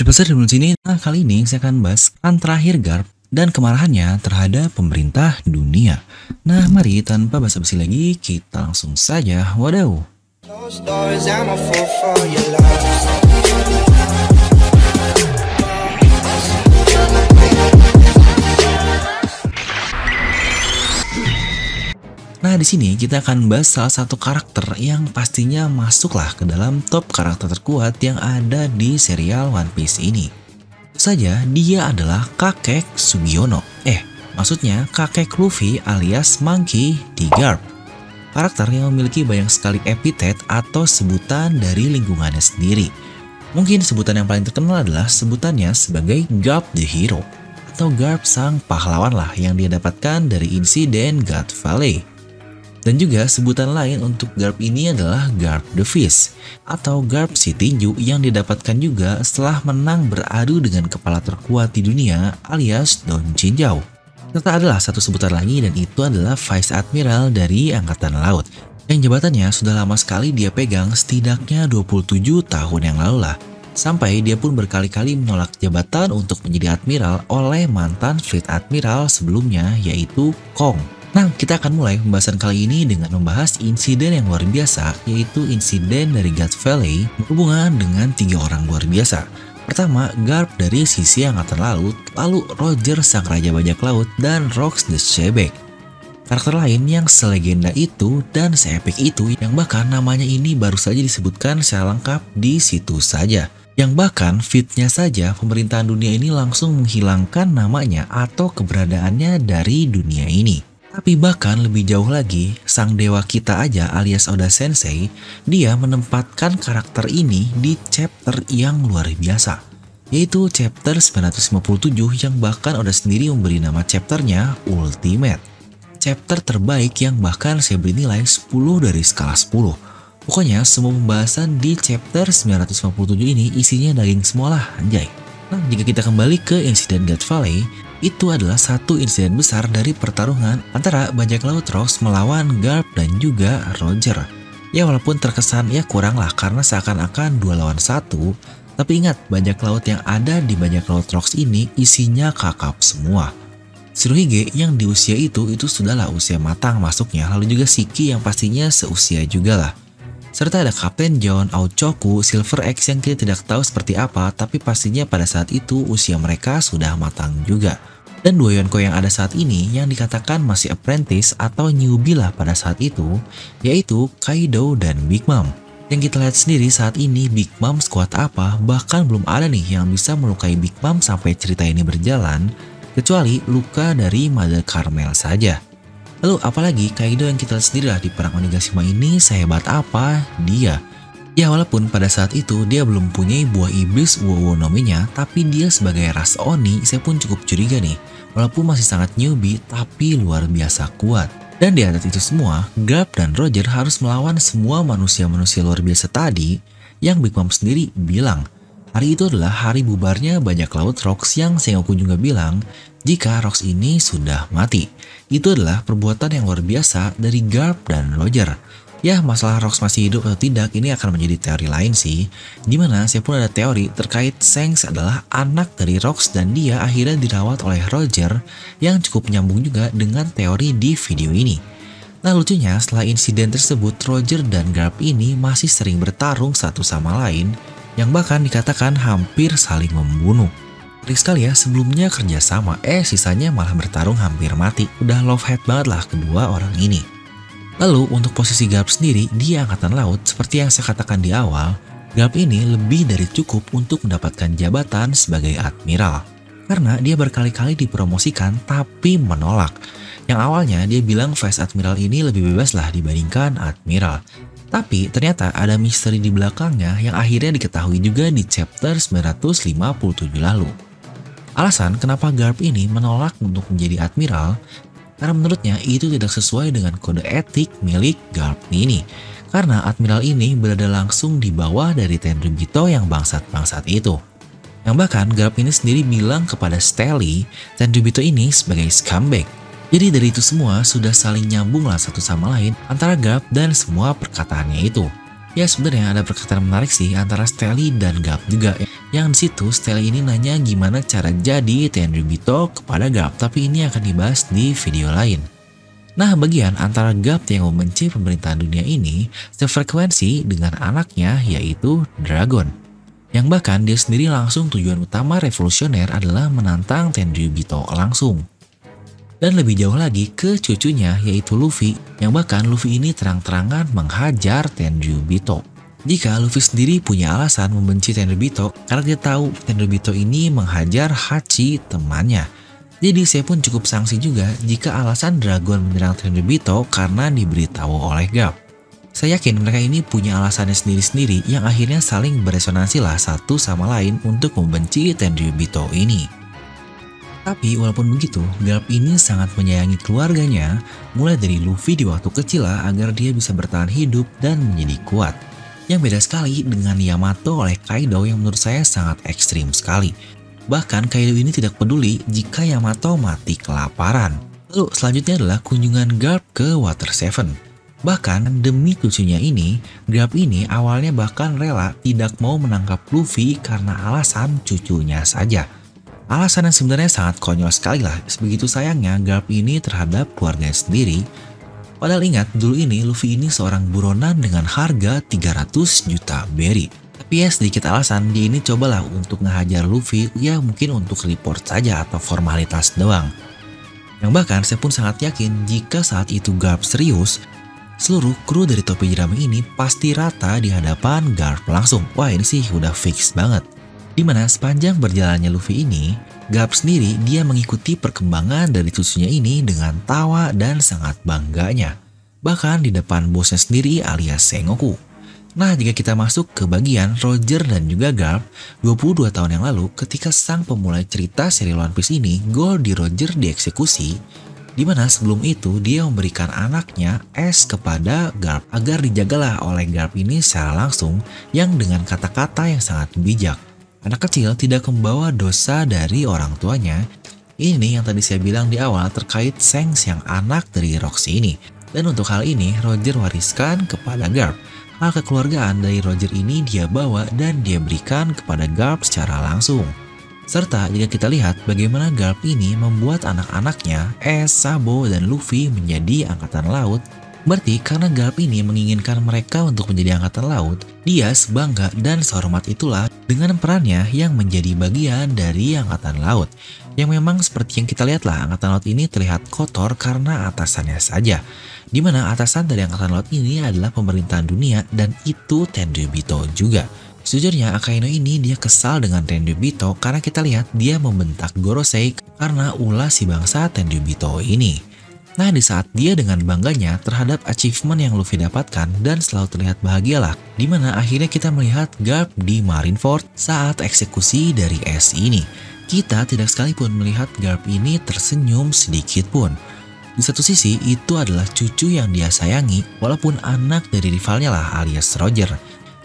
Pasar di sini, nah kali ini saya akan bahas kan terakhir Garp dan kemarahannya terhadap pemerintah dunia. Nah, mari tanpa basa-basi lagi, kita langsung saja wadaw. Nah, di sini kita akan bahas salah satu karakter yang pastinya masuklah ke dalam top karakter terkuat yang ada di serial One Piece ini. Saja, dia adalah kakek Sugiono. Eh, maksudnya kakek Luffy alias Monkey D. Garp. Karakter yang memiliki banyak sekali epitet atau sebutan dari lingkungannya sendiri. Mungkin sebutan yang paling terkenal adalah sebutannya sebagai Garp the Hero atau Garp sang pahlawan lah yang dia dapatkan dari insiden God Valley. Dan juga sebutan lain untuk Garp ini adalah Garp the Fist atau Garp si tinju yang didapatkan juga setelah menang beradu dengan kepala terkuat di dunia alias Don Jinjao. Serta adalah satu sebutan lagi dan itu adalah Vice Admiral dari Angkatan Laut yang jabatannya sudah lama sekali dia pegang setidaknya 27 tahun yang lalu lah. Sampai dia pun berkali-kali menolak jabatan untuk menjadi admiral oleh mantan Fleet Admiral sebelumnya yaitu Kong. Kita akan mulai pembahasan kali ini dengan membahas insiden yang luar biasa, yaitu insiden dari God Valley berhubungan dengan tiga orang luar biasa. Pertama, Garp dari sisi Angkatan Laut, lalu Roger sang Raja Bajak Laut, dan Rox the Shebek. Karakter lain yang selegenda itu dan seepik itu yang bahkan namanya ini baru saja disebutkan secara lengkap di situ saja. Yang bahkan fitnya saja pemerintahan dunia ini langsung menghilangkan namanya atau keberadaannya dari dunia ini. Tapi bahkan lebih jauh lagi, sang dewa kita aja alias Oda Sensei, dia menempatkan karakter ini di chapter yang luar biasa. Yaitu chapter 957 yang bahkan Oda sendiri memberi nama chapternya Ultimate. Chapter terbaik yang bahkan saya beri nilai 10 dari skala 10. Pokoknya semua pembahasan di chapter 957 ini isinya daging semualah anjay. Nah, jika kita kembali ke insiden God Valley, itu adalah satu insiden besar dari pertarungan antara bajak laut Rox melawan Garp dan juga Roger. Ya walaupun terkesan ya kurang lah karena seakan-akan dua lawan satu, tapi ingat bajak laut yang ada di bajak laut Rox ini isinya kakap semua. Shirohige yang di usia itu itu sudahlah usia matang masuknya, lalu juga Shiki yang pastinya seusia juga lah. Serta ada Kapten John, Aochoku, Silver X yang kita tidak tahu seperti apa, tapi pastinya pada saat itu usia mereka sudah matang juga. Dan dua Yonko yang ada saat ini yang dikatakan masih apprentice atau newbie lah pada saat itu, yaitu Kaido dan Big Mom. Yang kita lihat sendiri saat ini Big Mom sekuat apa, bahkan belum ada nih yang bisa melukai Big Mom sampai cerita ini berjalan, kecuali luka dari Mother Carmel saja. Lalu apalagi Kaido yang kita lihat sendiri lah di perang Onigashima ini sehebat apa dia. Ya walaupun pada saat itu dia belum punya buah iblis Wowo nominya, tapi dia sebagai ras Oni saya pun cukup curiga nih. Walaupun masih sangat newbie, tapi luar biasa kuat. Dan di atas itu semua, Garp dan Roger harus melawan semua manusia-manusia luar biasa tadi yang Big Mom sendiri bilang hari itu adalah hari bubarnya banyak laut Rox yang Sengoku juga bilang jika Rox ini sudah mati. Itu adalah perbuatan yang luar biasa dari Garp dan Roger Ya masalah Rox masih hidup atau tidak ini akan menjadi teori lain sih. Di mana saya pun ada teori terkait Shanks adalah anak dari Rox dan dia akhirnya dirawat oleh Roger yang cukup nyambung juga dengan teori di video ini. Nah lucunya setelah insiden tersebut Roger dan Garp ini masih sering bertarung satu sama lain yang bahkan dikatakan hampir saling membunuh. Trik sekali ya, sebelumnya kerjasama, eh sisanya malah bertarung hampir mati. Udah love hate banget lah kedua orang ini. Lalu untuk posisi Garp sendiri di Angkatan Laut, seperti yang saya katakan di awal, Garp ini lebih dari cukup untuk mendapatkan jabatan sebagai Admiral. Karena dia berkali-kali dipromosikan tapi menolak. Yang awalnya dia bilang Vice Admiral ini lebih bebas lah dibandingkan Admiral. Tapi ternyata ada misteri di belakangnya yang akhirnya diketahui juga di chapter 957 lalu. Alasan kenapa Garp ini menolak untuk menjadi admiral karena menurutnya itu tidak sesuai dengan kode etik milik Garp ini. Karena admiral ini berada langsung di bawah dari Tenryubito yang bangsat-bangsat itu. Yang bahkan Garp ini sendiri bilang kepada Stelly, Tenryubito ini sebagai scumbag. Jadi dari itu semua sudah saling nyambung lah satu sama lain antara Garp dan semua perkataannya itu. Ya sebenarnya ada perkataan menarik sih antara Steli dan Gap juga. Yang di situ Steli ini nanya gimana cara jadi Tenryubito kepada Gap Tapi ini akan dibahas di video lain. Nah bagian antara Gap yang membenci pemerintahan dunia ini Sefrekuensi dengan anaknya yaitu Dragon. Yang bahkan dia sendiri langsung tujuan utama revolusioner adalah menantang Tenryubito langsung dan lebih jauh lagi ke cucunya yaitu Luffy yang bahkan Luffy ini terang-terangan menghajar Tenryubito. Jika Luffy sendiri punya alasan membenci Tenryubito karena dia tahu Tenryubito ini menghajar Hachi temannya. Jadi saya pun cukup sanksi juga jika alasan Dragon menyerang Tenryubito karena diberitahu oleh Gap. Saya yakin mereka ini punya alasannya sendiri-sendiri yang akhirnya saling beresonansi lah satu sama lain untuk membenci Tenryubito ini. Tapi walaupun begitu, Garp ini sangat menyayangi keluarganya, mulai dari Luffy di waktu kecil agar dia bisa bertahan hidup dan menjadi kuat. Yang beda sekali dengan Yamato oleh Kaido yang menurut saya sangat ekstrim sekali. Bahkan Kaido ini tidak peduli jika Yamato mati kelaparan. Lalu selanjutnya adalah kunjungan Garp ke Water Seven. Bahkan demi cucunya ini, Garp ini awalnya bahkan rela tidak mau menangkap Luffy karena alasan cucunya saja. Alasan yang sebenarnya sangat konyol sekali lah, begitu sayangnya Garp ini terhadap keluarganya sendiri. Padahal ingat, dulu ini Luffy ini seorang buronan dengan harga 300 juta berry. Tapi ya sedikit alasan, dia ini cobalah untuk ngehajar Luffy, ya mungkin untuk report saja atau formalitas doang. Yang bahkan saya pun sangat yakin jika saat itu Garp serius, seluruh kru dari topi jerami ini pasti rata di hadapan Garp langsung. Wah ini sih udah fix banget. Di mana sepanjang berjalannya Luffy ini, Garp sendiri dia mengikuti perkembangan dari cucunya ini dengan tawa dan sangat bangganya. Bahkan di depan bosnya sendiri alias Sengoku. Nah, jika kita masuk ke bagian Roger dan juga Garp, 22 tahun yang lalu ketika sang pemulai cerita seri One Piece ini, Goldie Roger dieksekusi, di mana sebelum itu dia memberikan anaknya es kepada Garp agar dijagalah oleh Garp ini secara langsung yang dengan kata-kata yang sangat bijak. Anak kecil tidak membawa dosa dari orang tuanya. Ini yang tadi saya bilang di awal terkait Sengs yang anak dari Roxy ini. Dan untuk hal ini, Roger wariskan kepada Garp. Hal kekeluargaan dari Roger ini dia bawa dan dia berikan kepada Garp secara langsung. Serta jika kita lihat bagaimana Garp ini membuat anak-anaknya, Es, Sabo, dan Luffy menjadi angkatan laut Berarti karena Garp ini menginginkan mereka untuk menjadi angkatan laut, dia sebangga dan sehormat itulah dengan perannya yang menjadi bagian dari angkatan laut. Yang memang seperti yang kita lihatlah angkatan laut ini terlihat kotor karena atasannya saja. Di mana atasan dari angkatan laut ini adalah pemerintahan dunia dan itu Tenryubito juga. Sejujurnya Akaino ini dia kesal dengan Tenryubito karena kita lihat dia membentak Gorosei karena ulah si bangsa Tenryubito ini. Nah di saat dia dengan bangganya terhadap achievement yang Luffy dapatkan dan selalu terlihat bahagialah, di mana akhirnya kita melihat Garp di Marineford saat eksekusi dari S ini. Kita tidak sekalipun melihat Garp ini tersenyum sedikit pun. Di satu sisi itu adalah cucu yang dia sayangi walaupun anak dari rivalnya lah alias Roger.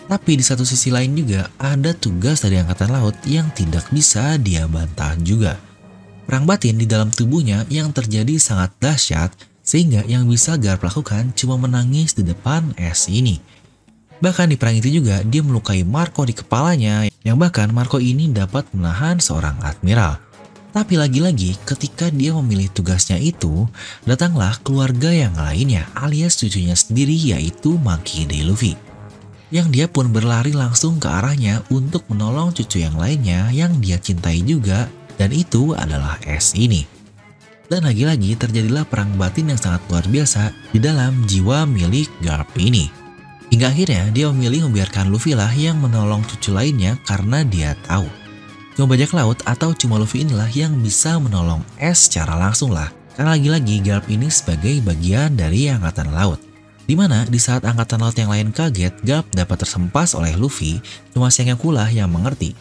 Tapi di satu sisi lain juga ada tugas dari Angkatan Laut yang tidak bisa dia bantah juga. Perang batin di dalam tubuhnya yang terjadi sangat dahsyat sehingga yang bisa Garp lakukan cuma menangis di depan es ini. Bahkan di perang itu juga dia melukai Marco di kepalanya yang bahkan Marco ini dapat menahan seorang admiral. Tapi lagi-lagi ketika dia memilih tugasnya itu, datanglah keluarga yang lainnya alias cucunya sendiri yaitu Monkey D. Luffy. Yang dia pun berlari langsung ke arahnya untuk menolong cucu yang lainnya yang dia cintai juga dan itu adalah es ini. Dan lagi-lagi terjadilah perang batin yang sangat luar biasa di dalam jiwa milik Garp ini. Hingga akhirnya dia memilih membiarkan Luffy lah yang menolong cucu lainnya karena dia tahu. Cuma bajak laut atau cuma Luffy inilah yang bisa menolong es secara langsung lah. Karena lagi-lagi Garp ini sebagai bagian dari angkatan laut. Di mana di saat angkatan laut yang lain kaget, Garp dapat tersempas oleh Luffy, cuma Sengoku yang mengerti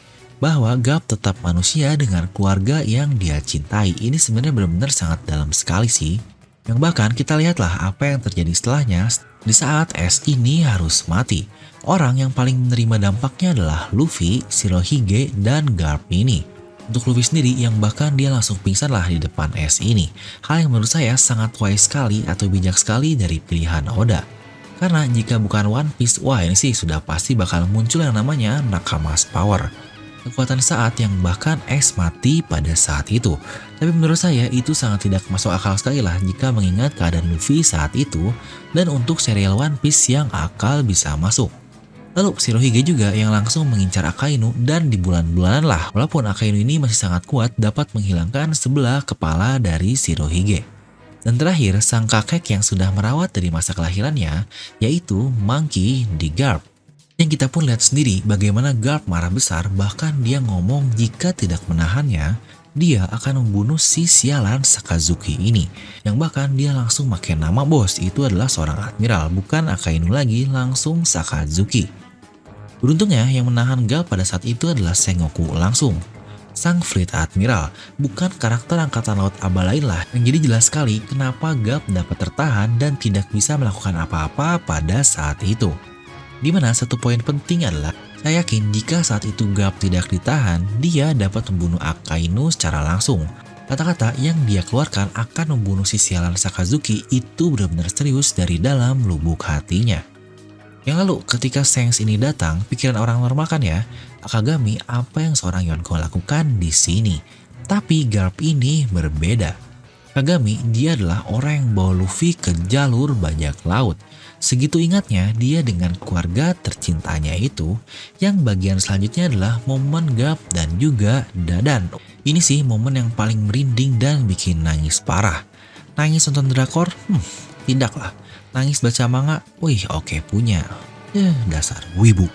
bahwa Gap tetap manusia dengan keluarga yang dia cintai. Ini sebenarnya benar-benar sangat dalam sekali sih. Yang bahkan kita lihatlah apa yang terjadi setelahnya di saat S ini harus mati. Orang yang paling menerima dampaknya adalah Luffy, Shirohige, dan Garp ini. Untuk Luffy sendiri yang bahkan dia langsung pingsan lah di depan S ini. Hal yang menurut saya sangat wise sekali atau bijak sekali dari pilihan Oda. Karena jika bukan One Piece, wah ini sih sudah pasti bakal muncul yang namanya Nakamas Power. Kekuatan saat yang bahkan X mati pada saat itu. Tapi menurut saya itu sangat tidak masuk akal sekali lah jika mengingat keadaan Luffy saat itu dan untuk serial One Piece yang akal bisa masuk. Lalu Shirohige juga yang langsung mengincar Akainu dan di bulan-bulanan lah walaupun Akainu ini masih sangat kuat dapat menghilangkan sebelah kepala dari Shirohige. Dan terakhir, sang kakek yang sudah merawat dari masa kelahirannya, yaitu Monkey di Garp. Yang kita pun lihat sendiri bagaimana Garp marah besar bahkan dia ngomong jika tidak menahannya, dia akan membunuh si sialan Sakazuki ini. Yang bahkan dia langsung pakai nama bos, itu adalah seorang admiral, bukan Akainu lagi, langsung Sakazuki. Beruntungnya yang menahan Garp pada saat itu adalah Sengoku langsung sang Fleet Admiral, bukan karakter Angkatan Laut Aba lain lah yang jadi jelas sekali kenapa Gap dapat tertahan dan tidak bisa melakukan apa-apa pada saat itu. Di mana satu poin penting adalah, saya yakin jika saat itu Gap tidak ditahan, dia dapat membunuh Akainu secara langsung. Kata-kata yang dia keluarkan akan membunuh si sialan Sakazuki itu benar-benar serius dari dalam lubuk hatinya. Yang lalu ketika Sengs ini datang, pikiran orang normal kan ya, Akagami apa yang seorang Yonko lakukan di sini. Tapi Garp ini berbeda. Kagami dia adalah orang yang bawa Luffy ke jalur bajak laut. Segitu ingatnya dia dengan keluarga tercintanya itu, yang bagian selanjutnya adalah momen Garp dan juga Dadan. Ini sih momen yang paling merinding dan bikin nangis parah. Nangis nonton drakor? Hmm, tidaklah Nangis baca manga? Wih oke okay, punya. Ya dasar wibu.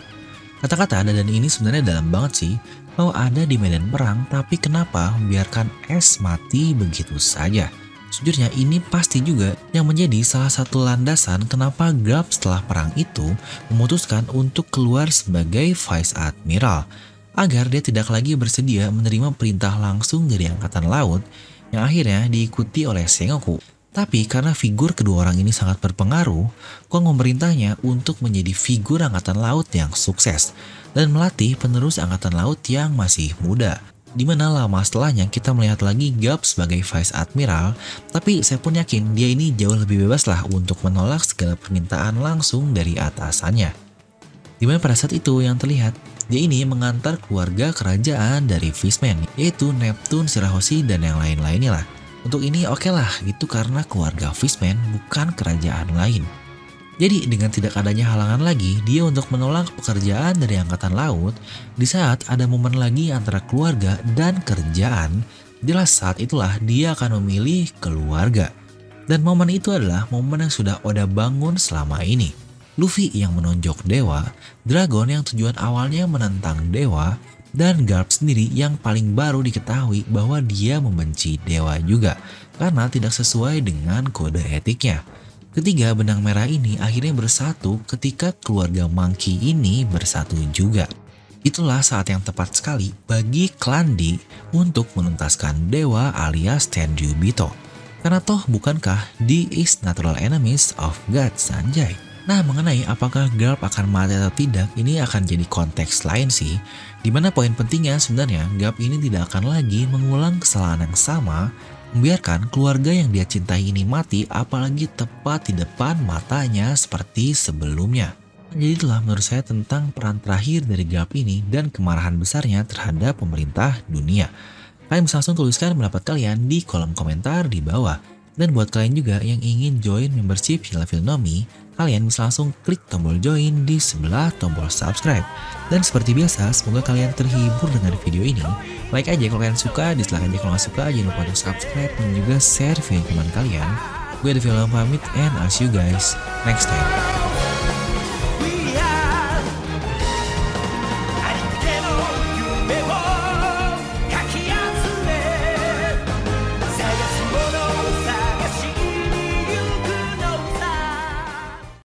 Kata-kata Dadan ini sebenarnya dalam banget sih. Mau ada di medan perang tapi kenapa membiarkan es mati begitu saja? Sejujurnya ini pasti juga yang menjadi salah satu landasan kenapa Grab setelah perang itu memutuskan untuk keluar sebagai Vice Admiral agar dia tidak lagi bersedia menerima perintah langsung dari Angkatan Laut yang akhirnya diikuti oleh Sengoku tapi karena figur kedua orang ini sangat berpengaruh, Kong memerintahnya untuk menjadi figur angkatan laut yang sukses dan melatih penerus angkatan laut yang masih muda. Di mana lama setelahnya kita melihat lagi Gap sebagai Vice Admiral, tapi saya pun yakin dia ini jauh lebih bebas lah untuk menolak segala permintaan langsung dari atasannya. Di mana pada saat itu yang terlihat, dia ini mengantar keluarga kerajaan dari Fishman, yaitu Neptune, Shirahoshi, dan yang lain-lainnya lah. Untuk ini oke okay lah, itu karena keluarga Fishman bukan kerajaan lain. Jadi dengan tidak adanya halangan lagi, dia untuk menolak pekerjaan dari Angkatan Laut di saat ada momen lagi antara keluarga dan kerjaan, jelas saat itulah dia akan memilih keluarga. Dan momen itu adalah momen yang sudah Oda bangun selama ini. Luffy yang menonjok dewa, Dragon yang tujuan awalnya menentang dewa, dan Garp sendiri yang paling baru diketahui bahwa dia membenci dewa juga karena tidak sesuai dengan kode etiknya. Ketiga benang merah ini akhirnya bersatu ketika keluarga Monkey ini bersatu juga. Itulah saat yang tepat sekali bagi Klandi untuk menuntaskan dewa alias Tenryubito. Karena toh bukankah di is natural enemies of God Sanjay? Nah, mengenai apakah Garp akan mati atau tidak, ini akan jadi konteks lain sih. Di mana poin pentingnya sebenarnya Garp ini tidak akan lagi mengulang kesalahan yang sama, membiarkan keluarga yang dia cintai ini mati apalagi tepat di depan matanya seperti sebelumnya. Jadi itulah menurut saya tentang peran terakhir dari Garp ini dan kemarahan besarnya terhadap pemerintah dunia. Kalian bisa langsung tuliskan pendapat kalian di kolom komentar di bawah. Dan buat kalian juga yang ingin join membership channel Filnomi, kalian bisa langsung klik tombol join di sebelah tombol subscribe. Dan seperti biasa, semoga kalian terhibur dengan video ini. Like aja kalau kalian suka, dislike aja kalau nggak suka, jangan lupa untuk subscribe dan juga share video teman kalian. Gue ada film pamit and I'll see you guys next time.